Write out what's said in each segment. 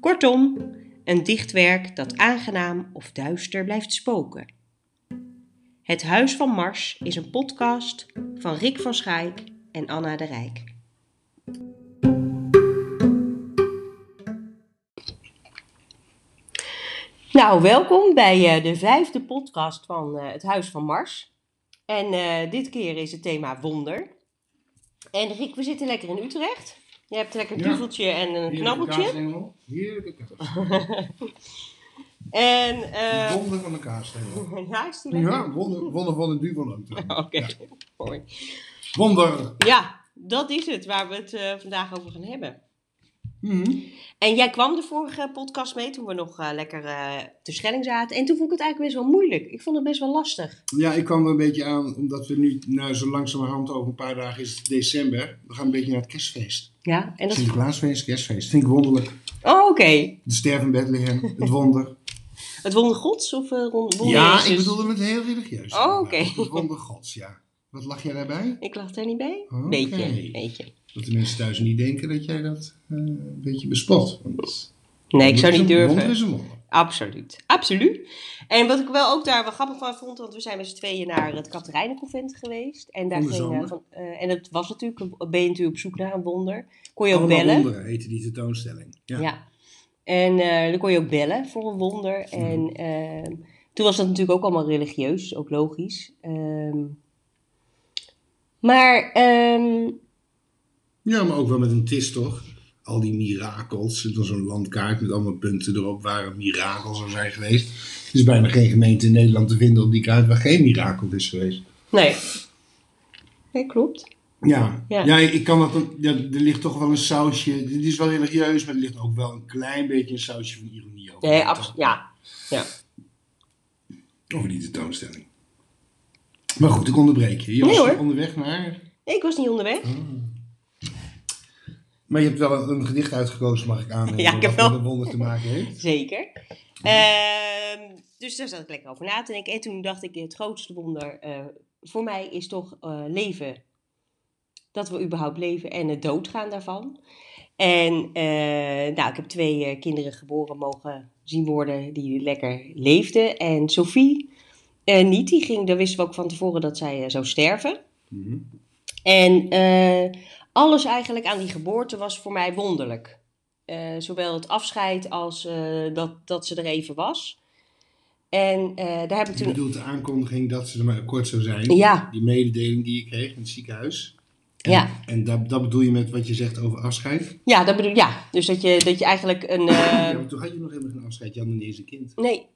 Kortom, een dichtwerk dat aangenaam of duister blijft spoken. Het Huis van Mars is een podcast van Rick van Schaik en Anna de Rijk. Nou, welkom bij uh, de vijfde podcast van uh, Het Huis van Mars. En uh, dit keer is het thema wonder. En Rick, we zitten lekker in Utrecht. Je hebt lekker een Ja. duveltje en een Heerlijke knabbeltje. kaasstengel. Heerlijke kaas. En, eh Wonder van de kaasstengel. ja, is die lekker? Ja, wonder, wonder van een duvel. Oké, mooi. Wonder. Ja, dat is het waar we het eh, vandaag over gaan hebben. Mhm. En jij kwam de vorige podcast mee toen we nog eh, lekker eh te Schelling zaten. En toen vond ik het eigenlijk best wel moeilijk. Ik vond het best wel lastig. Ja, ik kwam er een beetje aan, omdat we nu, nou zo langzamerhand over een paar dagen is het december. We gaan een beetje naar het kerstfeest. Ja, en dat... Sinterklaasfeest, kerstfeest. Vind ik wonderlijk. Oh, oké. De sterven Bethlehem, het wonder. Het wonder gods of eh wonder ja, Jezus? ik bedoelde het heel religieus. Oh, oké. Het wonder gods, ja. Wat lag jij daarbij? Ik lag er niet bij? Beetje, beetje. Dat de mensen thuis niet denken dat jij dat eh, een beetje bespot. Want Nee, ik zou wonder niet Wonder durven. wonder. Absoluut. Absoluut. En wat ik wel ook daar wel grappig van vond, want we zijn met z'n tweeën naar het Katerijnenconvent geweest. En daar ging, van, eh, en het was natuurlijk, een- ben je natuurlijk op zoek naar een wonder. Kon je ook Allemaal bellen. wonderen heette die tentoonstelling. Ja. Ja. En eh, dan kon je ook bellen voor een wonder. En ehm, toen was dat natuurlijk ook allemaal religieus, ook logisch. Ehm, maar ehm, Ja, maar ook wel met een tis toch? Al die mirakels. Er was zo'n landkaart met allemaal punten erop waar een mirakel zou zijn geweest. Er is bijna geen gemeente in Nederland te vinden op die kaart waar geen mirakel is geweest. nee. Nee, klopt. Ja, Ja. ja. ik kan dat, ja, er ligt toch wel een sausje. Dit is wel religieus, maar er ligt ook wel een klein beetje een sausje van ironie over. Nee, absoluut. Ja. ja. Over die tentoonstelling. Maar goed, ik onderbreek je. Je Nee, was hoor. onderweg naar... Ik was niet onderweg. Maar je hebt wel een gedicht uitgekozen, mag ik aannemen. Ja, ik heb wat wel. met een wonder te maken heeft. Zeker. Ehm, dus daar zat ik lekker over na te denken. En toen dacht ik, het grootste wonder eh, voor mij is toch eh, leven. Dat we überhaupt leven en het doodgaan daarvan. En eh, nou, ik heb twee eh, kinderen geboren mogen zien worden die lekker leefden. En Sophie eh, niet, die ging, daar wisten we ook van tevoren dat zij eh, zou sterven. Mhm. En eh, alles eigenlijk aan die geboorte was voor mij wonderlijk. Eh, zowel het afscheid als eh, dat, dat ze er even was. En eh, daar heb ik Je toen. bedoelt de aankondiging dat ze er maar kort zou zijn. Ja. Die mededeling die je kreeg in het ziekenhuis. En, Ja. En dat, dat bedoel je met wat je zegt over afscheid? Ja, dat bedoel ja. Dus dat je, dat je eigenlijk een. ja, toen had je nog helemaal geen afscheid. Je had nog niet eens een kind. nee,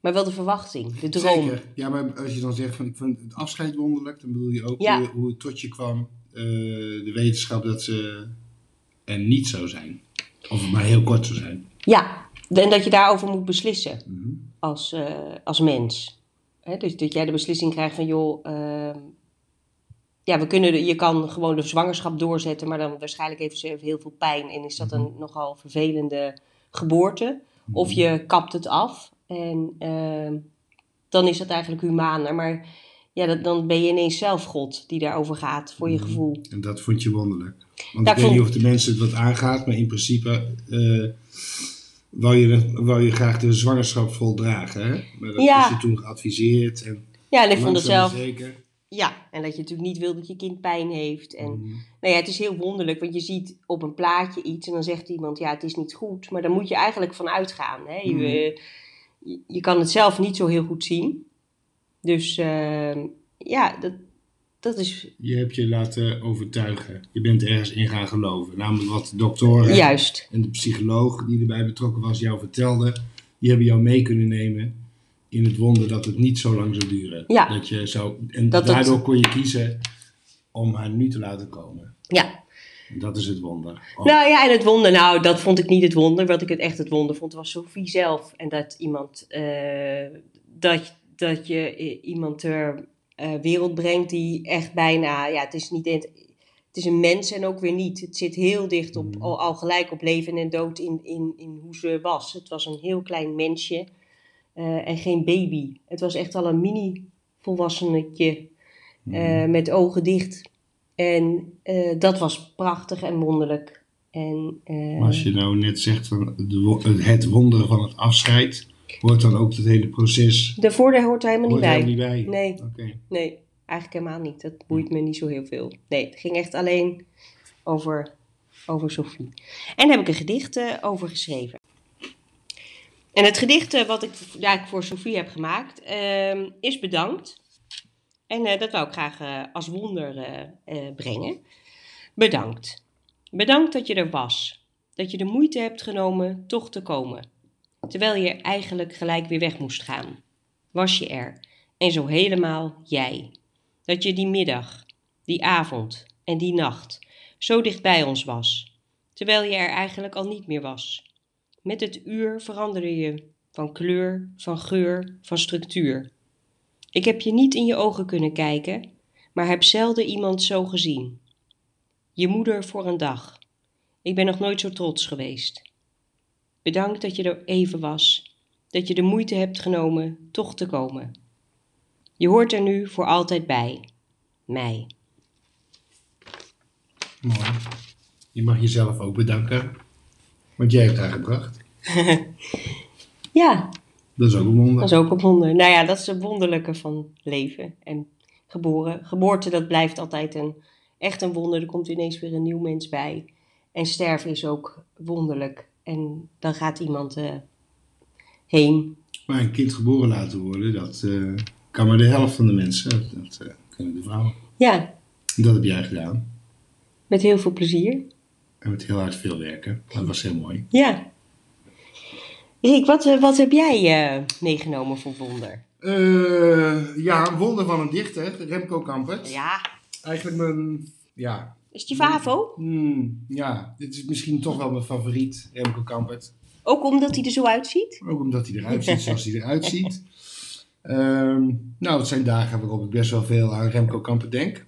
maar wel de verwachting, de droom. Zeker. Ja, maar als je dan zegt van ik vond het afscheid wonderlijk, dan bedoel je ook Ja. hoe, hoe het tot je kwam. Eh, de wetenschap dat ze er niet zou zijn. Of maar heel kort zou zijn. Ja, en dat je daarover moet beslissen Mhm. als, eh, als mens. Dus dat jij de beslissing krijgt van, joh, ehm, ja, we kunnen, de- je kan gewoon de zwangerschap doorzetten, maar dan waarschijnlijk heeft ze heel veel pijn en is dat een nogal vervelende geboorte. Of je kapt het af en ehm, dan is dat eigenlijk humaner. Maar ja, dat, dan ben je ineens zelf God die daarover gaat, voor je Mhm. gevoel. En dat vond je wonderlijk. Want ik weet niet of de mensen het wat aangaat, maar in principe eh wou, je, wou je graag de zwangerschap voldragen. Hè? Maar dat Ja. is je toen geadviseerd. En Ja, en ik vond het zelf, zeker. ja, en dat je natuurlijk niet wil dat je kind pijn heeft en... Mhm. Nou ja, het is heel wonderlijk, want je ziet op een plaatje iets en dan zegt iemand, ja, het is niet goed. Maar daar moet je eigenlijk van uitgaan. Hè? Je, Mhm. je, je kan het zelf niet zo heel goed zien. Dus ehm, ja, dat, dat is Je hebt je laten overtuigen. Je bent ergens in gaan geloven. Namelijk wat de doktoren juist. en de psycholoog die erbij betrokken was jou vertelde. Die hebben jou mee kunnen nemen in het wonder dat het niet zo lang zou duren. Ja. Dat je zou, en Dat het- daardoor kon je kiezen om haar nu te laten komen. Ja. Dat is het wonder. Oh, Nou ja, en het wonder, nou, dat vond ik niet het wonder. Wat ik het echt het wonder vond, was Sophie zelf. En dat iemand, eh, dat, dat je i- iemand ter eh, wereld brengt die echt bijna, ja, het is niet, het is een mens en ook weer niet. Het zit heel dicht op, Mhm. al, al gelijk op leven en dood in, in, in hoe ze was. Het was een heel klein mensje eh, en geen baby. Het was echt al een mini-volwassenetje eh, met ogen dicht. En eh, dat was prachtig en wonderlijk. En, eh, als je nou net zegt van het wonder van het afscheid, hoort dan ook het hele proces Daarvoor daar hoort er helemaal niet bij. helemaal niet bij? Nee. Nee, eigenlijk helemaal niet. Dat boeit me niet zo heel veel. Nee, het ging echt alleen over, over Sophie. En daar heb ik een gedicht eh, over geschreven. En het gedicht eh, wat ik ja, ik voor Sophie heb gemaakt, ehm, is bedankt. En eh, dat wou ik graag als wonder brengen. Bedankt. Bedankt dat je er was. Dat je de moeite hebt genomen toch te komen. Terwijl je eigenlijk gelijk weer weg moest gaan. Was je er. En zo helemaal jij. Dat je die middag, die avond en die nacht zo dicht bij ons was. Terwijl je er eigenlijk al niet meer was. Met het uur veranderde je van kleur, van geur, van structuur. Ik heb je niet in je ogen kunnen kijken, maar heb zelden iemand zo gezien. Je moeder voor een dag. Ik ben nog nooit zo trots geweest. Bedankt dat je er even was, dat je de moeite hebt genomen toch te komen. Je hoort er nu voor altijd bij. Mij. Mooi. Je mag jezelf ook bedanken, want jij hebt haar gebracht. Ja, Dat is ook een wonder. dat is ook een wonder. Nou ja, dat is het wonderlijke van leven en geboren. Geboorte, dat blijft altijd een, echt een wonder. Er komt ineens weer een nieuw mens bij. En sterven is ook wonderlijk. En dan gaat iemand eh, heen. Maar een kind geboren laten worden, dat eh, kan maar de helft van de mensen. Dat, eh, kunnen de vrouwen. Ja, Dat heb jij gedaan. met heel veel plezier. En met heel hard veel werken. Dat was heel mooi. Ja. Riek, wat, wat heb jij eh, meegenomen voor wonder? Eh, ja, een wonder van een dichter, Remco Kampert. Ja, Eigenlijk mijn, ja, is die Favo? hmm, ja, dit is misschien toch wel mijn favoriet, Remco Kampert. Ook omdat hij er zo uitziet? Ook omdat hij eruit ziet zoals hij eruit ziet. Ehm, nou, het zijn dagen waarop ik best wel veel aan Remco Kampert denk.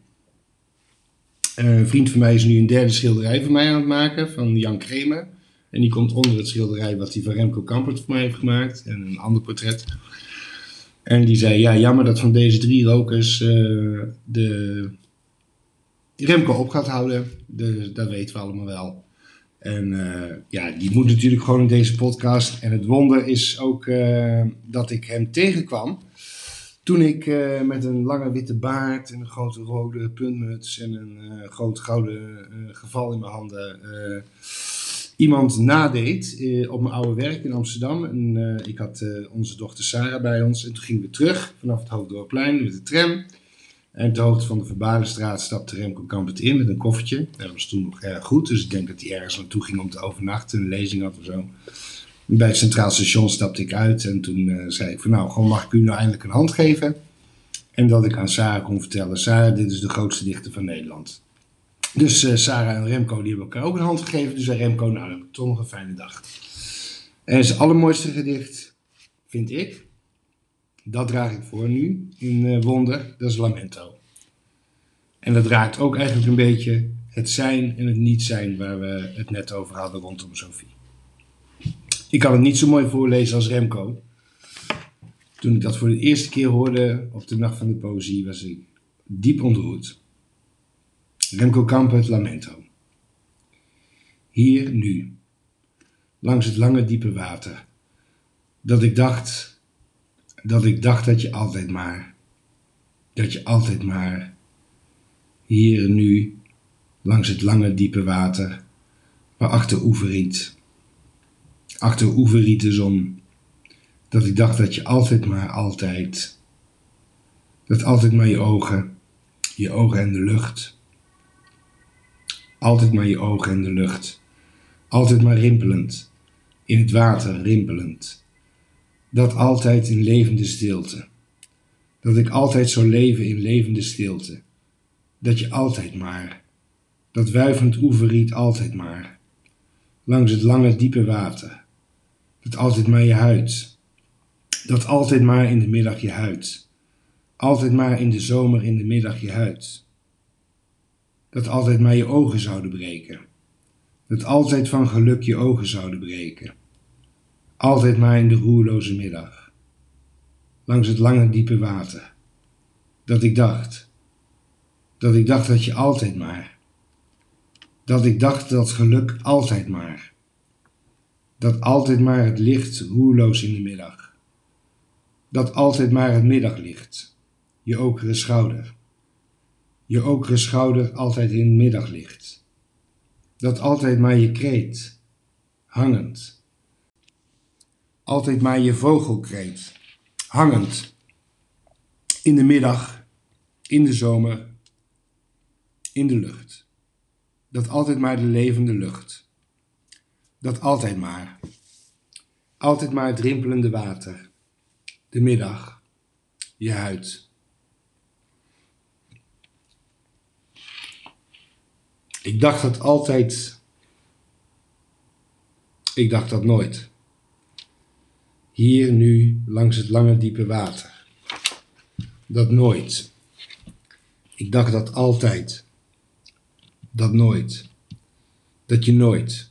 Eh, een vriend van mij is nu een derde schilderij van mij aan het maken, van Jan Kremer. En die komt onder het schilderij wat hij van Remco Kampert voor mij heeft gemaakt. En een ander portret. En die zei, ja, jammer dat van deze drie rokers eh, de Remco op gaat houden. De, dat weten we allemaal wel. En eh, ja, die moet natuurlijk gewoon in deze podcast. En het wonder is ook eh, dat ik hem tegenkwam. Toen ik eh, met een lange witte baard en een grote rode puntmuts en een groot gouden geval in mijn handen iemand nadeed op mijn oude werk in Amsterdam. En ik had onze dochter Sarah bij ons en toen gingen we terug vanaf het Hoofddorpplein met de tram. En ter hoogte van de Verbalenstraat stapte Remco Kampert in met een koffertje. Dat was toen nog erg goed, dus ik denk dat hij ergens naartoe ging om te overnachten, een lezing had of zo. Bij het Centraal Station stapte ik uit en toen eh, zei ik van nou, gewoon mag ik u nou eindelijk een hand geven? En dat ik aan Sarah kon vertellen, Sarah, dit is de grootste dichter van Nederland. Dus eh, Sarah en Remco die hebben elkaar ook een hand gegeven. Dus zei Remco, nou, heb ik toch nog een fijne dag. En zijn allermooiste gedicht, vind ik, dat draag ik voor nu in eh, Wonder, dat is Lamento. En dat raakt ook eigenlijk een beetje het zijn en het niet zijn waar we het net over hadden rondom Sophie. Ik kan het niet zo mooi voorlezen als Remco. Toen ik dat voor de eerste keer hoorde op de Nacht van de Poëzie, was ik diep ontroerd. Remco Kampert, Lamento. Hier, nu, langs het lange diepe water, dat ik dacht, dat ik dacht dat je altijd maar, dat je altijd maar, hier, nu, langs het lange diepe water, waar achter oeveriet, achter oeveriet de zon, dat ik dacht dat je altijd maar, altijd, dat altijd maar je ogen, je ogen en de lucht, altijd maar je ogen in de lucht. Altijd maar rimpelend. In het water rimpelend. Dat altijd in levende stilte. Dat ik altijd zou leven in levende stilte. Dat je altijd maar. Dat wuivend oeverriet altijd maar. Langs het lange diepe water. Dat altijd maar je huid. Dat altijd maar in de middag je huid. Altijd maar in de zomer in de middag je huid. Dat altijd maar je ogen zouden breken. Dat altijd van geluk je ogen zouden breken. Altijd maar in de roerloze middag. Langs het lange diepe water. Dat ik dacht. Dat ik dacht dat je altijd maar. Dat ik dacht dat geluk altijd maar. Dat altijd maar het licht roerloos in de middag. Dat altijd maar het middaglicht. Je okere schouder. Je okere schouder altijd in het middaglicht. Dat altijd maar je kreet. Hangend. Altijd maar je vogelkreet. Hangend. In de middag. In de zomer. In de lucht. Dat altijd maar de levende lucht. Dat altijd maar. Altijd maar het rimpelende water. De middag. Je huid. Ik dacht dat altijd. Ik dacht dat nooit. Hier nu langs het lange diepe water. Dat nooit. Ik dacht dat altijd. Dat nooit. Dat je nooit.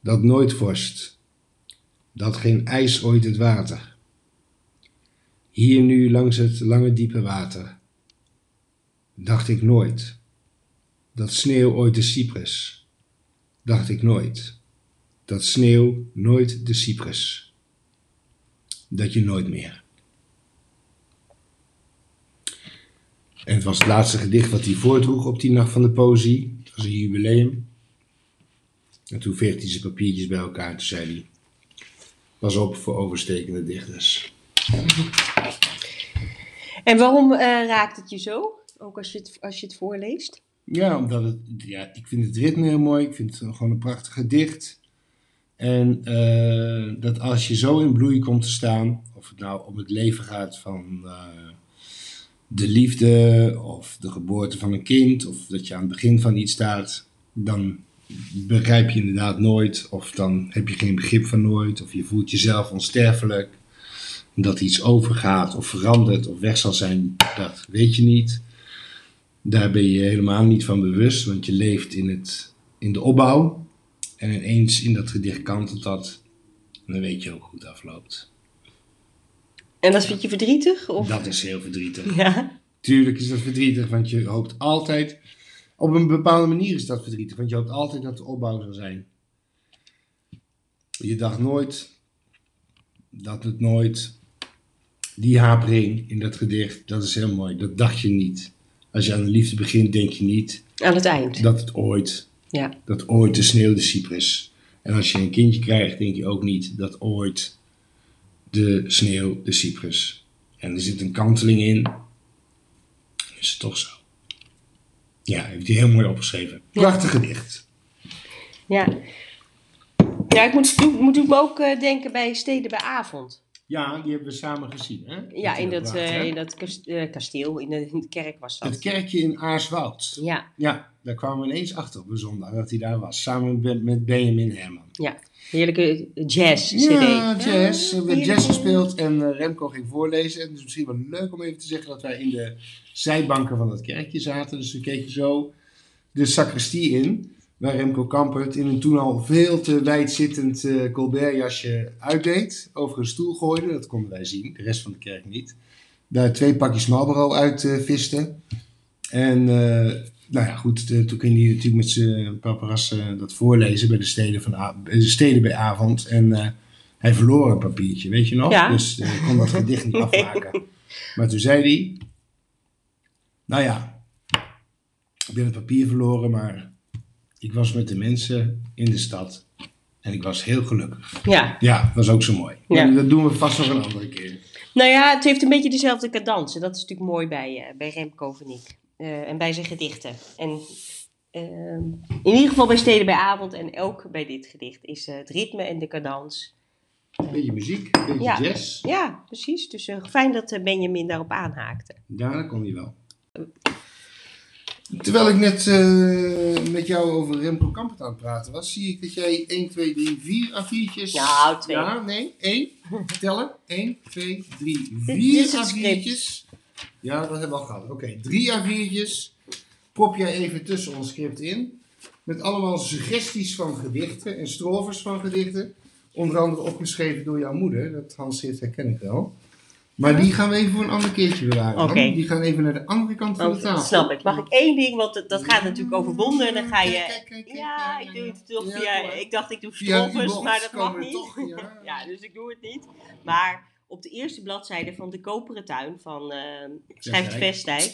Dat nooit vorst. Dat geen ijs ooit het water. Hier nu langs het lange diepe water. Dacht ik nooit. Dat sneeuw ooit de cypress. Dacht ik nooit. Dat sneeuw nooit de cypress. Dat je nooit meer. En het was het laatste gedicht wat hij voordroeg op die nacht van de poëzie. Het was een jubileum. En toen veegde hij zijn papiertjes bij elkaar en toen zei hij... Pas op voor overstekende dichters. En waarom eh, raakt het je zo? Ook als je het, als je het voorleest? Ja, omdat het, ja, ik vind het ritme heel mooi. Ik vind het gewoon een prachtig gedicht. En eh, dat als je zo in bloei komt te staan, of het nou om het leven gaat van eh, de liefde of de geboorte van een kind, of dat je aan het begin van iets staat, dan begrijp je inderdaad nooit, of dan heb je geen begrip van nooit, of je voelt jezelf onsterfelijk. Dat iets overgaat of verandert of weg zal zijn, dat weet je niet. Daar ben je helemaal niet van bewust, want je leeft in, het, in de opbouw. En ineens in dat gedicht kantelt dat. En dan weet je hoe goed het afloopt. En dat vind je verdrietig? Of? Dat is heel verdrietig. Ja. Tuurlijk is dat verdrietig, want je hoopt altijd... Op een bepaalde manier is dat verdrietig, want je hoopt altijd dat de opbouw zal zijn. Je dacht nooit dat het nooit... Die hapering in dat gedicht, dat is heel mooi. Dat dacht je niet. Als je aan de liefde begint, denk je niet Aan het eind. dat het ooit Ja. dat ooit de sneeuw de cypress. En als je een kindje krijgt, denk je ook niet dat ooit de sneeuw de cypress. En er zit een kanteling in. Is het toch zo? Ja, heeft hij heel mooi opgeschreven. Prachtig gedicht. Ja. Ja, ik moet, moet ook ook eh, denken bij Steden bij Avond. Ja, die hebben we samen gezien, hè? Ja, in dat, bracht, eh, hè? in dat eh, kasteel, in de, in de kerk was dat. Het kerkje in Aarswoud. Ja, Ja, daar kwamen we ineens achter op een zondag dat hij daar was. Samen met- met Benjamin Herman. ja. Heerlijke jazz-cd. Ja, jazz. Er werd heerlijk. jazz gespeeld en eh, Remco ging voorlezen. En het is misschien wel leuk om even te zeggen dat wij in de zijbanken van dat kerkje zaten. Dus we keken zo de sacristie in, waar Remco Kampert in een toen al veel te wijd zittend eh Colbert-jasje uitdeed. Over een stoel gooide, dat konden wij zien, de rest van de kerk niet. Daar twee pakjes Marlboro uit eh, viste. En eh, nou ja, goed, de- toen ging hij natuurlijk met zijn paparas eh, dat voorlezen bij de steden, van, de steden bij avond. En hij verloor een papiertje, weet je nog? Ja. Dus hij kon dat gedicht niet afmaken. Maar toen zei hij, nou ja, ik ben het papier verloren, maar ik was met de mensen in de stad en ik was heel gelukkig. Ja. Ja, dat was ook zo mooi. Ja. Dat doen we vast nog een andere keer. Nou ja, het heeft een beetje dezelfde cadans. En dat is natuurlijk mooi bij, eh, bij Remco, ik. Eh, en bij zijn gedichten. En ehm, in ieder geval bij Steden bij Avond en ook bij dit gedicht is eh, het ritme en de cadans. Een beetje muziek, een beetje Ja. jazz. Ja, precies. Dus eh, fijn dat eh, Benjamin daarop aanhaakte. Ja, dat kon hij wel. Terwijl ik net eh, met jou over Remco Kampert aan het praten was, zie ik dat jij 1, 2, 3, 4 A4'tjes... Nou, twee. Ja, nee, 1. Tellen. 1, 2, 3, Dit 4 is het A4'tjes. Ja, dat hebben we al gehad. Oké, 3 A4'tjes. Prop jij even tussen ons script in. Met allemaal suggesties van gedichten en strovers van gedichten. Onder andere opgeschreven door jouw moeder. Dat handschrift herken ik wel. Maar die gaan we even voor een ander keertje bewaren. Oké. Die gaan even naar de andere kant van de Oh, tafel. snap ik. Mag ik één ding, want dat gaat natuurlijk over wonderen. Dan ga je... kijk, kijk, kijk, Ja, ik doe het toch via... Ik dacht ik doe e-box maar dat mag niet. toch, ja. Ja, dus ik doe het niet. Maar op de eerste bladzijde van De Koperen Tuin van eh schrijver Vestdijk...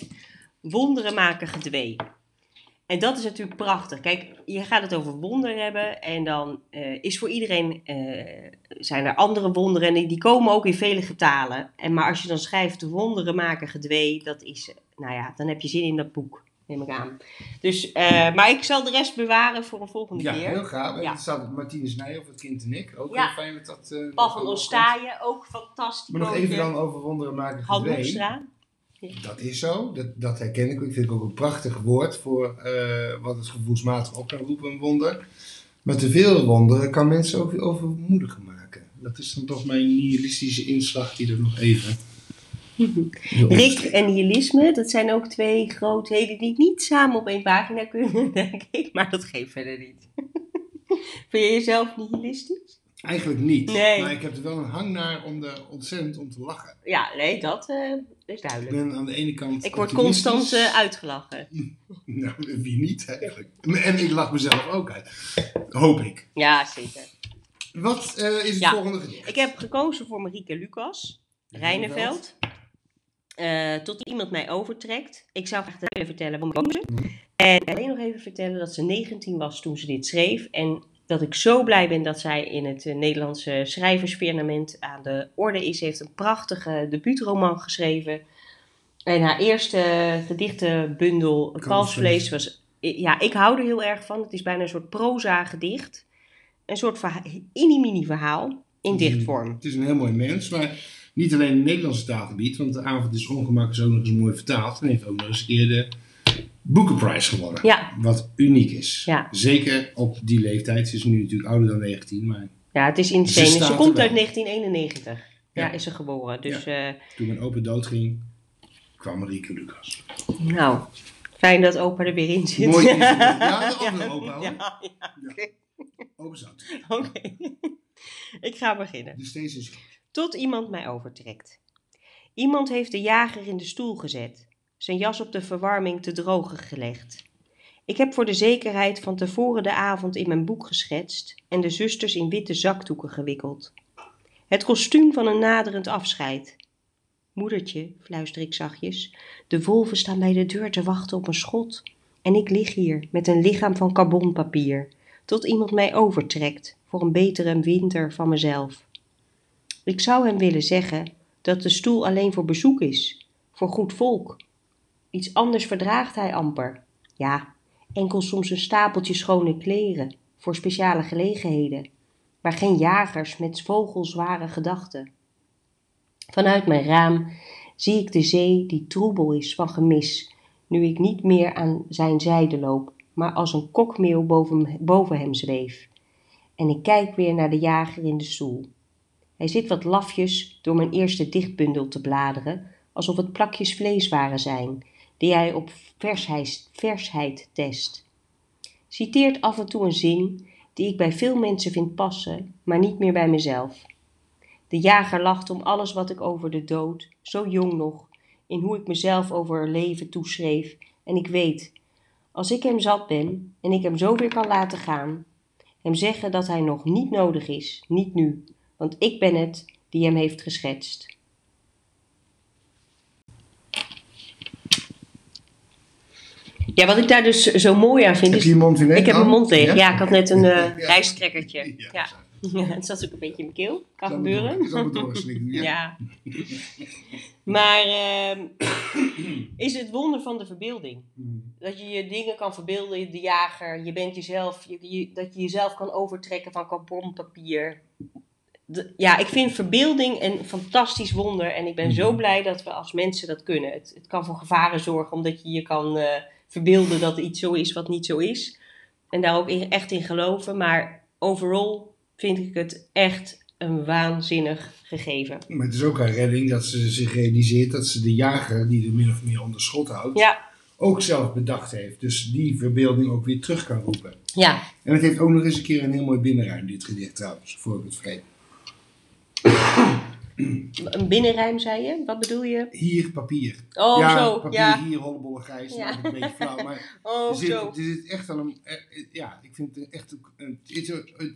Wonderen maken gedwee. En dat is natuurlijk prachtig. Kijk, je gaat het over wonderen hebben. En dan eh, is voor iedereen... eh, zijn er andere wonderen. En die, die komen ook in vele getalen. En, maar als je dan schrijft wonderen maken gedwee... Dat is... eh, nou ja, dan heb je zin in dat boek. Neem ik aan. Dus, maar ik zal de rest bewaren voor een volgende Ja, keer. heel gaaf. En Ja. Er staat Martinez Nijhoff, het kind en ik. Ook Ja. heel fijn dat dat... van ook Ostaaien, ook fantastisch. Maar nog even dan over wonderen maken gedwee. Dat is zo, dat, dat herken ik. Ik vind het ook een prachtig woord voor eh, wat het gevoelsmatig op kan roepen, een wonder. Maar te veel wonderen kan mensen ook weer overmoedig maken. Dat is dan toch mijn nihilistische inslag die er nog even... Rick en nihilisme, dat zijn ook twee grootheden die niet samen op één pagina kunnen, denk ik. Maar dat geeft verder niet. Vind je jezelf nihilistisch? Eigenlijk niet. Nee. Maar ik heb er wel een hang naar om er ontzettend om te lachen. Ja, nee, dat eh, is Ik duidelijk. ben aan de ene kant Ik word constant eh, uitgelachen. Nou, wie niet eigenlijk. En ik lach mezelf ook uit. Hoop ik. Ja, zeker. Wat eh, is het Ja. volgende gedicht? Ik heb gekozen voor Marieke Lucas, Rijneveld. Tot iemand mij overtrekt. Ik zou graag even vertellen waarom ik koos. En alleen nog even vertellen dat ze 19 was toen ze dit schreef. En dat ik zo blij ben dat zij in het eh, Nederlandse schrijversfirmament aan de orde is. Ze heeft een prachtige debuutroman geschreven. En haar eerste gedichtenbundel, Kalfsvlees, was... Ja, ik hou er heel erg van. Het is bijna een soort proza gedicht. Een soort verha- mini verhaal in dichtvorm. Het is een heel mooi mens, maar niet alleen in het Nederlandse taalgebied, want de avond is ongemak is ook nog eens mooi vertaald en heeft ook nog eens een keer de Boekenprijs gewonnen. Ja. Wat uniek is. Ja. Zeker op die leeftijd. Ze is nu natuurlijk ouder dan 19, maar Ja, het is in Ze komt uit 1991. Ja, Ja. is ze geboren. Dus, eh, toen mijn opa doodging, kwam Marieke Lucas. nou, fijn dat opa er weer in zit. Mooi is het. Ja, de andere opa, hoor. Ja, ja, oké. Opa zout. Oké. Ik ga beginnen. Dus deze is. Tot iemand mij overtrekt. Iemand heeft de jager in de stoel gezet, zijn jas op de verwarming te drogen gelegd. Ik heb voor de zekerheid van tevoren de avond in mijn boek geschetst en de zusters in witte zakdoeken gewikkeld. Het kostuum van een naderend afscheid. Moedertje, fluister ik zachtjes, de wolven staan bij de deur te wachten op een schot. En ik lig hier met een lichaam van carbonpapier, tot iemand mij overtrekt voor een betere winter van mezelf. Ik zou hem willen zeggen dat de stoel alleen voor bezoek is, voor goed volk. Iets anders verdraagt hij amper. Ja, enkel soms een stapeltje schone kleren, voor speciale gelegenheden, maar geen jagers met vogelzware gedachten. Vanuit mijn raam zie ik de zee die troebel is van gemis, nu ik niet meer aan zijn zijde loop, maar als een kokmeeuw boven, boven hem zweef. En ik kijk weer naar de jager in de stoel. Hij zit wat lafjes door mijn eerste dichtbundel te bladeren, alsof het plakjes vlees waren zijn, die hij op versheid, versheid test. Citeert af en toe een zin die ik bij veel mensen vind passen, maar niet meer bij mezelf. De jager lacht om alles wat ik over de dood, zo jong nog, in hoe ik mezelf over leven toeschreef, en ik weet, als ik hem zat ben en ik hem zo weer kan laten gaan, hem zeggen dat hij nog niet nodig is, niet nu, want ik ben het die hem heeft geschetst. Ja, wat ik daar dus zo mooi aan vind Heb je mond in Ik heb mijn mond leeg. Ja, ik had net een eh Ja. rijstkrekkertje. Ja, Ja. het zat ook een beetje in mijn keel. Kan Zal gebeuren. doorslikken, ja. Ja. Maar ehm, is het wonder van de verbeelding? Hmm. Dat je je dingen kan verbeelden, de jager, je bent jezelf, je, je- dat je jezelf kan overtrekken van carbonpapier. De- ja, ik vind verbeelding een fantastisch wonder en ik ben zo Mhm. blij dat we als mensen dat kunnen. Het, het kan voor gevaren zorgen omdat je je kan eh, verbeelden dat iets zo is wat niet zo is. En daar ook in- echt in geloven. Maar overal vind ik het echt een waanzinnig gegeven. Maar het is ook haar redding dat ze zich realiseert dat ze de jager, die er min of meer onder schot houdt, Ja, ook zelf bedacht heeft. Dus die verbeelding ook weer terug kan roepen. ja. En het heeft ook nog eens een keer een heel mooi binnenruim, dit gedicht trouwens, voor ik het vergeet. Een binnenruim zei je? Wat bedoel je? Hier papier. Oh, ja, zo. papier, Ja. hier hollebolle grijs. Ja. Ja. een beetje flauw, maar Oh, er zit, zo. er zit echt aan een... eh, eh, Ja, ik vind het echt... een-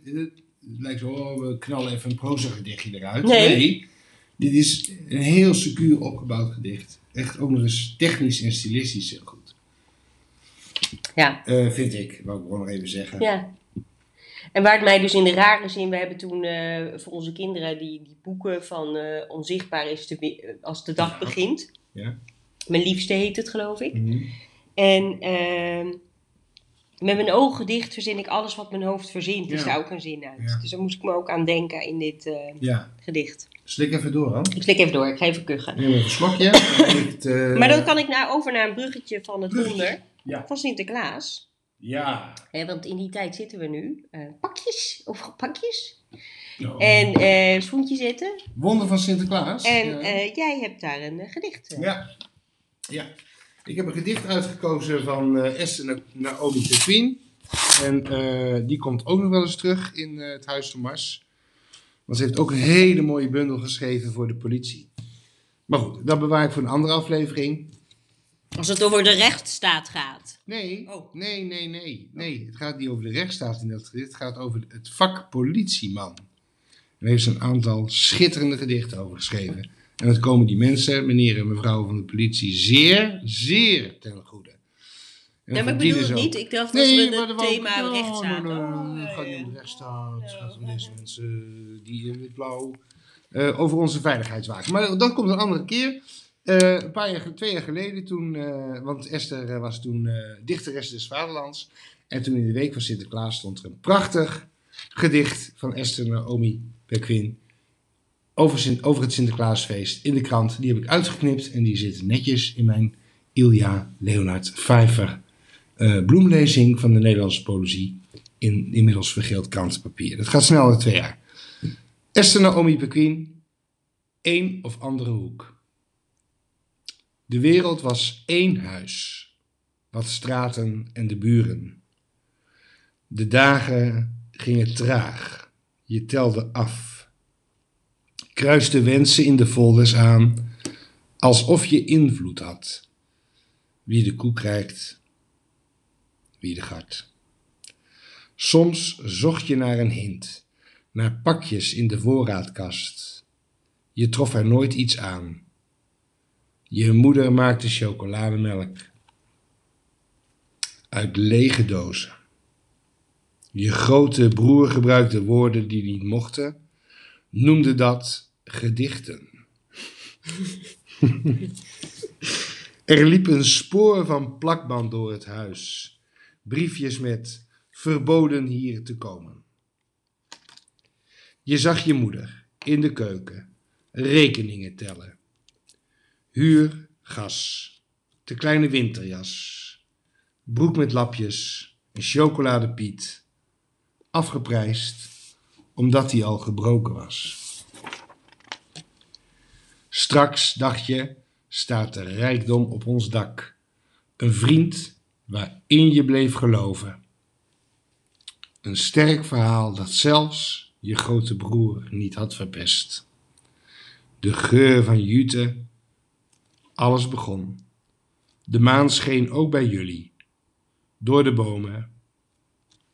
het lijkt zo, oh, we knallen even een proza gedichtje eruit. Nee. dit is een heel secuur opgebouwd gedicht. Echt ook nog eens technisch en stilistisch heel goed. Ja. Eh, vind ik, wou ik gewoon nog even zeggen. Ja. En waar het mij dus in de rare zin, we hebben toen eh, voor onze kinderen die, die boeken van eh, Onzichtbaar is de, eh, als de dag begint. Ja. Mijn liefste heet het, geloof ik. Mhm. En ehm, met mijn ogen dicht verzin ik alles wat mijn hoofd verzint. Is Ja. daar ook een zin uit. Ja. Dus daar moest ik me ook aan denken in dit Ja, gedicht. slik even door, dan. Ik slik even door, ik ga even kuchen. Neem even een slokje. Maar dan kan ik nou over naar een bruggetje van het Bruggetje. wonder Ja. van Sinterklaas. Ja. Want in die tijd zitten we nu. eh, pakjes of pakjes. En eh schoentje zetten. Wonder van Sinterklaas. En Ja. eh, jij hebt daar een gedicht. Ja. ja. Ik heb een gedicht uitgekozen van Esther Na- Naomi Queen. En die komt ook nog wel eens terug in het Huis van Mars. Want ze heeft ook een hele mooie bundel geschreven voor de politie. Maar goed, dat bewaar ik voor een andere aflevering. Als het over de rechtsstaat gaat. Nee, Oh. nee, nee, nee. Nee, het gaat niet over de rechtsstaat in dat gedicht. Het gaat over het vak politieman. Daar heeft ze een aantal schitterende gedichten over geschreven. En dat komen die mensen, meneer en mevrouw van de politie, zeer, zeer ten goede. En Ja, maar ik bedoel het niet. Ik dacht Nee, dat we het thema rechtsstaat. Oh, Het gaat niet om de rechtsstaat. Het gaat om deze mensen die in het blauw eh, over onze veiligheid waken. Maar dat komt een andere keer. Eh, een paar jaar, twee jaar geleden toen, eh, want Esther eh, was toen eh, dichteres des vaderlands. En toen in de week van Sinterklaas stond er een prachtig gedicht van Esther Naomi Perquin over, over het Sinterklaasfeest in de krant. Die heb ik uitgeknipt en die zit netjes in mijn Ilja Leonard Vijver bloemlezing van de Nederlandse poëzie in inmiddels vergeeld krantenpapier. Dat gaat snel in twee jaar. Esther Naomi Perquin, één of andere hoek. De wereld was één huis, wat straten en de buren. De dagen gingen traag, je telde af. Kruiste wensen in de folders aan, alsof je invloed had. Wie de koe krijgt, wie de gart. Soms zocht je naar een hint, naar pakjes in de voorraadkast. Je trof er nooit iets aan. Je moeder maakte chocolademelk uit lege dozen. Je grote broer gebruikte woorden die niet mochten, noemde dat gedichten. er liep een spoor van plakband door het huis. Briefjes met verboden hier te komen. Je zag je moeder in de keuken rekeningen tellen. Huur, gas, de kleine winterjas, broek met lapjes, een chocoladepiet, afgeprijsd omdat die al gebroken was. Straks, dacht je, staat de rijkdom op ons dak. Een vriend waarin je bleef geloven. Een sterk verhaal dat zelfs je grote broer niet had verpest. De geur van jute, alles begon. De maan scheen ook bij jullie, door de bomen,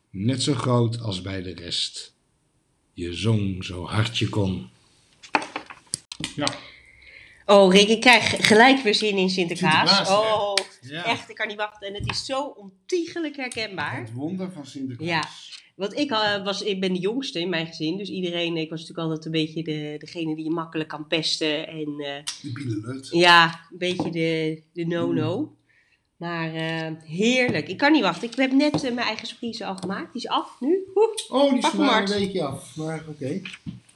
net zo groot als bij de rest. Je zong zo hard je kon. Ja. Oh, Rick, ik krijg gelijk weer zin in Sinterklaas. Oh, Ja. echt, ik kan niet wachten. En het is zo ontiegelijk herkenbaar. Het wonder van Sinterklaas. Ja. Want ik, eh, was, ik ben de jongste in mijn gezin, dus iedereen, ik was natuurlijk altijd een beetje de, degene die je makkelijk kan pesten. En De Bielelut. ja, een beetje de, de no-no. Maar eh, heerlijk. Ik kan niet wachten. Ik heb net mijn eigen surprise al gemaakt. Die is af nu. Oeh. Oh, die is maar een weekje af. Maar oké.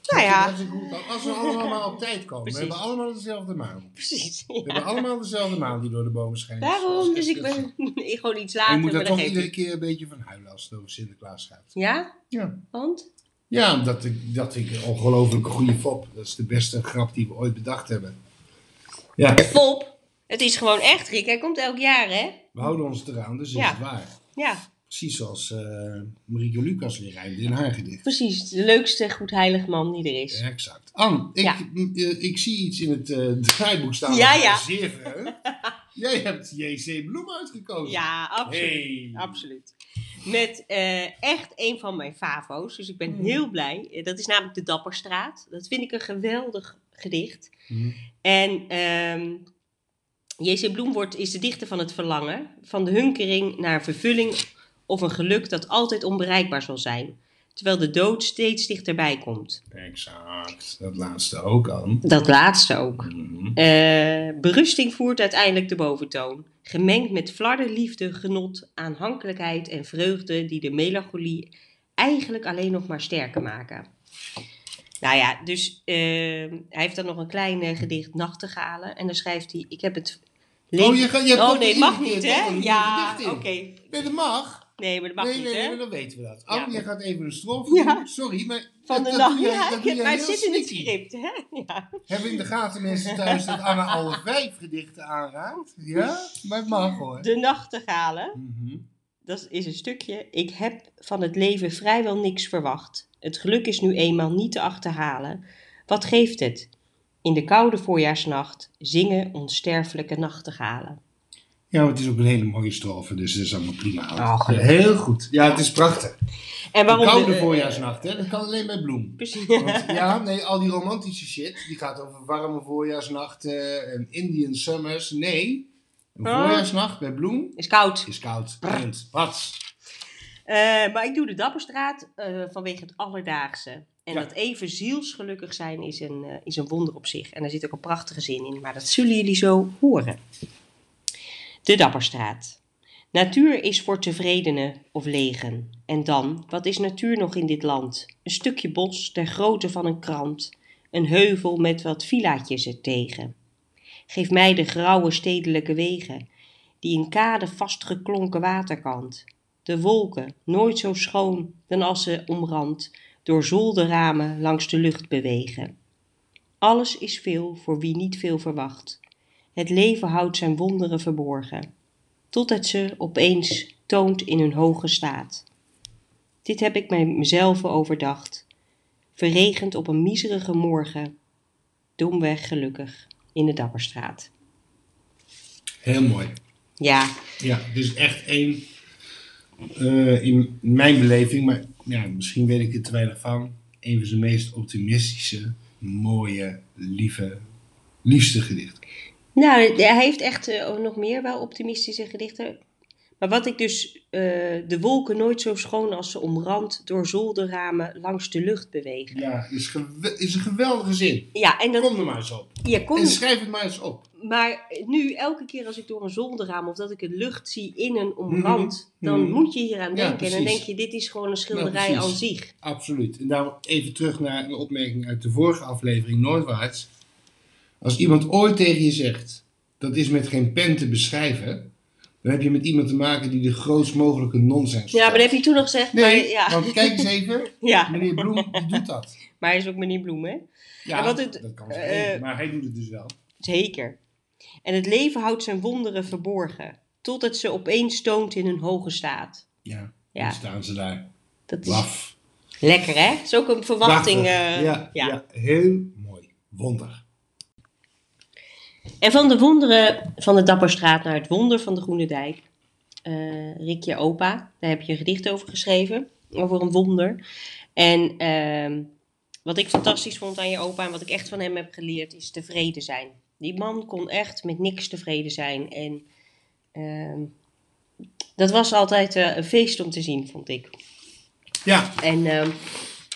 Nou ja. Dat is goed. Als we allemaal maar op tijd komen. Precies. We hebben allemaal dezelfde maan. Precies. We hebben allemaal dezelfde maan die door de bomen schijnt. Daarom, dus is ik ben ik gewoon iets En later. je moet daar toch iedere keer een beetje van huilen als het over Sinterklaas gaat. Ja? Ja. Want? Ja, omdat ik, dat ik een ongelooflijk goede fop. Dat is de beste grap die we ooit bedacht hebben. Ja, Fop. Het is gewoon echt, Rick. Hij komt elk jaar, hè? we houden ons eraan, dus is Ja. het waar. Ja, Precies zoals eh Marieke Lucas weer rijmde in haar gedicht. precies. De leukste goedheilig man die er is. Exact. Anne, ik, Ja. eh, ik zie iets in het eh, draaiboek staan. Ja, ja. Zeer verheugt. Jij hebt J.C. Bloem uitgekozen. Ja, absoluut. Hey. Absoluut. Met echt een van mijn favo's. Dus ik ben Hmm. heel blij. Dat is namelijk de Dapperstraat. Dat vind ik een geweldig gedicht. Hm. En ehm J.C. Bloem wordt, is de dichter van het verlangen. Van de hunkering naar vervulling of een geluk dat altijd onbereikbaar zal zijn. Terwijl de dood steeds dichterbij komt. Exact. Dat laatste ook, Anne. Dat laatste ook. Mhm. Eh, berusting voert uiteindelijk de boventoon. Gemengd met flarden, liefde, genot, aanhankelijkheid en vreugde die de melancholie eigenlijk alleen nog maar sterker maken. Nou ja, dus eh, hij heeft dan nog een klein eh, gedicht Nachtegalen. En dan schrijft hij, ik heb het... Oh, je, gaat- je oh nee, mag niet hè? Ja, oké. Nee, dat mag. Nee, maar dat mag nee, niet nee, hè? nee, dan weten we dat. Anne, Ja. je gaat even een strofe Ja. Sorry, maar Van de nacht. Ja, dat ik maar heel zit in het script hè? Ja. Hebben in de gaten mensen thuis dat Anna al vijf gedichten aanraakt? Ja, maar het mag hoor. De Nachtegalen. Mhm. Dat is een stukje. Ik heb van het leven vrijwel niks verwacht. Het geluk is nu eenmaal niet te achterhalen. Wat geeft het? In de koude voorjaarsnacht zingen onsterfelijke nachtegalen. Ja, het is ook een hele mooie strofe, dus dat is allemaal prima. Oh, heel goed. Ja, het is prachtig. En Een waarom koude de- voorjaarsnacht, hè? Dat kan alleen bij bloem. Precies. Want, ja, nee, al die romantische shit, die gaat over warme voorjaarsnachten en Indian summers. Nee, een Ah. voorjaarsnacht bij bloem Is koud. is koud. Punt. Wat? Eh, maar ik doe de Dapperstraat eh, vanwege het alledaagse. En Ja. dat even zielsgelukkig zijn is een, eh, is een wonder op zich. En daar zit ook een prachtige zin in, maar dat zullen jullie zo horen. De Dapperstraat. Natuur is voor tevredenen of legen. En dan, wat is natuur nog in dit land? Een stukje bos ter grootte van een krant. Een heuvel met wat villaatjes ertegen. Geef mij de grauwe stedelijke wegen, die een kade vastgeklonken waterkant de wolken, nooit zo schoon dan als ze omrand door zolderramen langs de lucht bewegen. Alles is veel voor wie niet veel verwacht. Het leven houdt zijn wonderen verborgen, tot het ze opeens toont in hun hoge staat. Dit heb ik mij mezelf overdacht, verregend op een miserige morgen, domweg gelukkig in de Dapperstraat. Heel mooi. Ja, Ja, dus echt één, eh, in mijn beleving, maar ja, misschien weet ik er te weinig van, een van zijn meest optimistische, mooie, lieve, liefste gedichten. Nou, hij heeft echt eh, nog meer wel optimistische gedichten. Maar wat ik dus, eh, de wolken nooit zo schoon als ze omrand door zolderramen langs de lucht bewegen. Ja, is, is een geweldige zin. Ja, en dat, Kom er maar eens op. ja, kom, En schrijf het maar eens op. maar nu elke keer als ik door een zolderraam of dat ik een lucht zie in een omrand, Mhm, dan mhm. moet je hier aan Ja, denken. en dan denk je, dit is gewoon een schilderij precies. aan zich. Absoluut. En daarom even terug naar een opmerking uit de vorige aflevering, Noordwaarts. Als iemand ooit tegen je zegt, dat is met geen pen te beschrijven, dan heb je met iemand te maken die de grootst mogelijke nonsens Ja, maar dat heb je toen nog gezegd. Nee, maar, ja. want kijk eens even, ja, meneer Bloem, die doet dat. maar hij is ook meneer Bloem, hè? Ja, wat het, dat kan eh, zo maar hij doet het dus wel. Zeker. En het leven houdt zijn wonderen verborgen, tot het ze opeens toont in een hoge staat. Ja, Ja. dan staan ze daar. Dat is Laf. lekker, hè? Het is ook een verwachting. Eh, ja, ja. ja. heel mooi. Wonder. En van de wonderen van de Dapperstraat naar het wonder van de Groene Dijk. eh Rikje Opa, daar heb je een gedicht over geschreven, over een wonder. En ehm, wat ik fantastisch vond aan je opa en wat ik echt van hem heb geleerd, is tevreden zijn. Die man kon echt met niks tevreden zijn. En ehm, dat was altijd eh, een feest om te zien, vond ik. Ja, En ehm,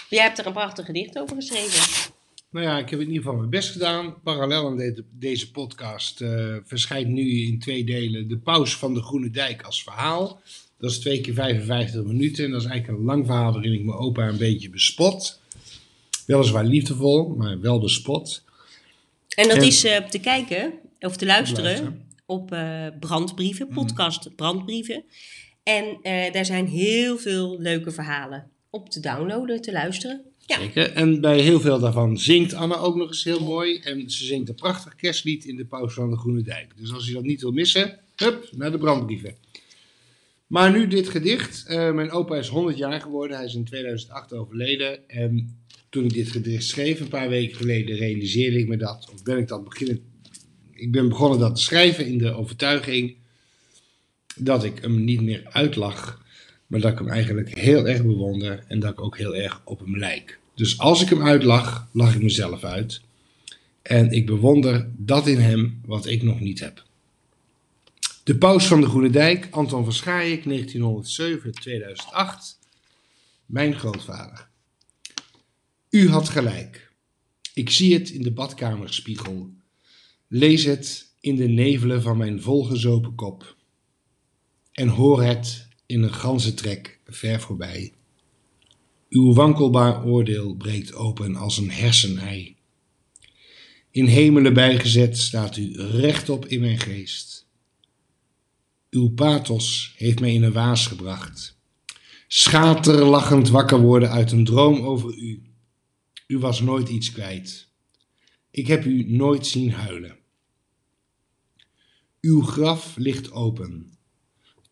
jij hebt er een prachtig gedicht over geschreven. Nou ja, ik heb in ieder geval mijn best gedaan. Parallel aan de- deze podcast eh, verschijnt nu in twee delen de Paus van de Groene Dijk als verhaal. Dat is twee keer 55 minuten en dat is eigenlijk een lang verhaal waarin ik mijn opa een beetje bespot. Weliswaar liefdevol, maar wel de spot. En dat En- is eh, te kijken of te luisteren, Luisteren. op eh, brandbrieven, Mhm. podcast brandbrieven. En daar zijn heel veel leuke verhalen op te downloaden, te luisteren. Zeker. En bij heel veel daarvan zingt Anne ook nog eens heel mooi. En ze zingt een prachtig kerstlied in de Paus van de Groene Dijk. Dus als je dat niet wil missen, hup, naar de brandbrieven. Maar nu dit gedicht. Eh, mijn opa is 100 jaar geworden. Hij is in 2008 overleden. En toen ik dit gedicht schreef, een paar weken geleden, realiseerde ik me dat. Of ben ik dat beginnen. Ik ben begonnen dat te schrijven in de overtuiging dat ik hem niet meer uitlag. Maar dat ik hem eigenlijk heel erg bewonder en dat ik ook heel erg op hem lijk. Dus als ik hem uitlach, lach ik mezelf uit. En ik bewonder dat in hem wat ik nog niet heb. De Paus van de Groene Dijk, Anton van Schaik, 1907-2008. Mijn grootvader. U had gelijk. Ik zie het in de badkamerspiegel. Lees het in de nevelen van mijn volgezopen kop. En hoor het in een ganzentrek ver voorbij. Uw wankelbaar oordeel breekt open als een hersenei. In hemelen bijgezet staat u rechtop in mijn geest. Uw pathos heeft mij in een waas gebracht. Schaterlachend wakker worden uit een droom over u. U was nooit iets kwijt. Ik heb u nooit zien huilen. Uw graf ligt open.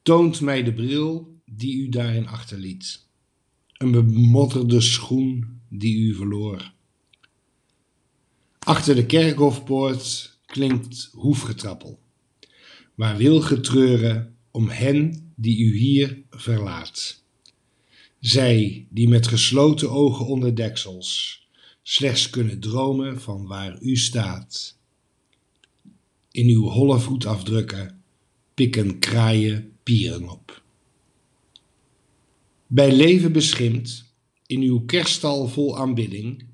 Toont mij de bril die u daarin achterliet. Een bemodderde schoen die u verloor. Achter de kerkhofpoort klinkt hoefgetrappel, waar wil getreuren om hen die u hier verlaat. Zij die met gesloten ogen onder deksels slechts kunnen dromen van waar u staat. In uw holle voetafdrukken pikken kraaien op. Bij leven beschimd, in uw kerststal vol aanbidding,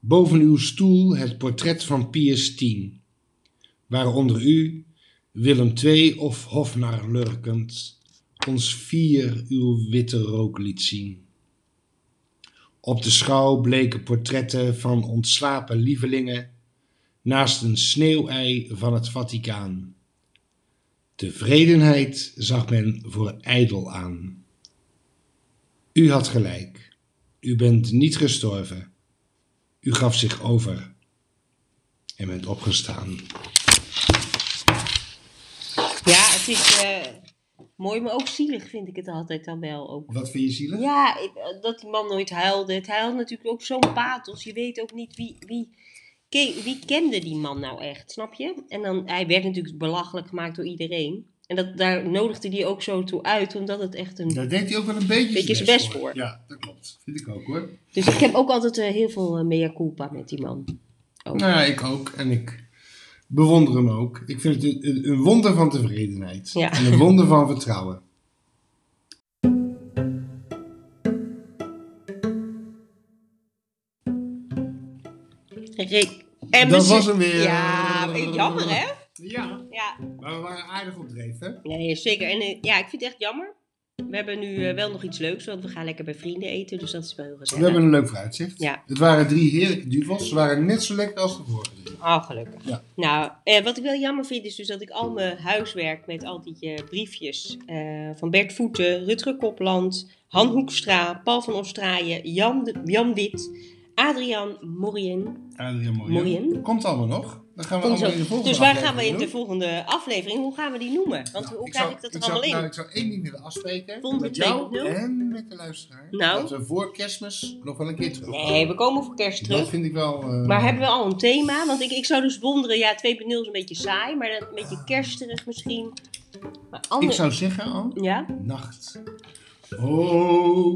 boven uw stoel het portret van Pius X, waaronder u, Willem II of Hofnar lurkend, ons vier uw witte rook liet zien. Op de schouw bleken portretten van ontslapen lievelingen, naast een sneeuwei van het Vaticaan. Tevredenheid zag men voor ijdel aan. U had gelijk. U bent niet gestorven. U gaf zich over en bent opgestaan. ja het is eh, mooi, maar ook zielig vind ik het altijd dan wel. Ook. Wat vind je zielig? Ja, eh, dat die man nooit huilde. Het hij had natuurlijk ook zo'n pathos. Je weet ook niet wie, wie, wie kende die man nou echt, snap je? En dan, hij werd natuurlijk belachelijk gemaakt door iedereen. En dat, daar nodigde hij ook zo toe uit, omdat het echt een... Daar deed hij ook wel een beetje, Beetje zijn best voor. Ja, dat klopt. Vind ik ook hoor. Dus ik heb ook altijd eh, heel veel eh, mea culpa met die man. Ook. Nou ja, ik ook. En ik bewonder hem ook. Ik vind het een, een- een wonder van tevredenheid. Ja. En een wonder van vertrouwen. Rick, en Dat we was hem weer. Ja, jammer hè? Ja, Ja, maar we waren aardig op dreef, hè? nee, zeker. En eh, ja, ik vind het echt jammer. We hebben nu eh, wel nog iets leuks, want we gaan lekker bij vrienden eten, dus dat is wel heel We gezellig. hebben een leuk vooruitzicht. Ja. Het waren drie heerlijke duvels. Ze waren net zo lekker als de vorige drie. Oh, gelukkig. Ja. Nou, eh, wat ik wel jammer vind is dus dat ik al mijn huiswerk met al die eh, briefjes eh, van Bert Voeten, Rutger Kopland, Han Hoekstra, Paul van Oostraaien, Jan, de- Jan Wit, Adriaan Morien. Adriaan Morien. Morien. Komt allemaal nog. Dan gaan we allemaal in de volgende Dus waar gaan we in de volgende aflevering, hoe gaan we die noemen? Want Nou, hoe krijg ik dat er allemaal in? Nou, ik zou één ding willen afspreken. Met jou 2.0? en met de luisteraar. Nou? Dat we voor kerstmis nog wel een keer terug. Nee, we komen voor kerst Dat terug. vind ik wel... eh, Maar hebben we al een thema? Want ik, ik zou dus wonderen, ja, 2.0 is een beetje saai, maar een beetje kersterig misschien. Maar ander... Ik zou zeggen, al Ja? nacht.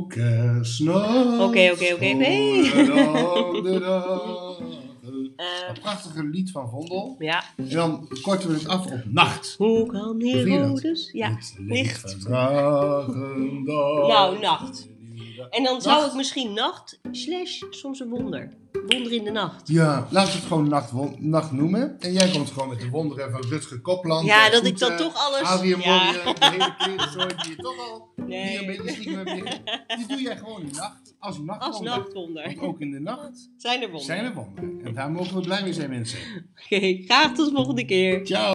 Kerstnacht. Oké, oké, oké. Eh, Een prachtige lied van Vondel. ja. En dan korten we het af op nacht. Hoe kan? Herodes? Ja, licht. Nou, nacht. En dan zou Nacht. ik misschien nacht slash soms een wonder. Wonder in de nacht. Ja, laten we het gewoon nacht, nacht noemen. En jij komt gewoon met de wonderen van Rutger Kopland. Ja, en dat ik dan toch alles- Adriaan ja. Morien, de hele klerensoort die je toch al Nee. die een beetje stiekem hebt liggen. Die doe jij gewoon in de nacht. Als een Als nachtwonder. Want ook in de nacht Zijn er wonderen. zijn er wonderen. En daar mogen we blij mee zijn, mensen. Oké, graag tot de volgende keer. Ciao.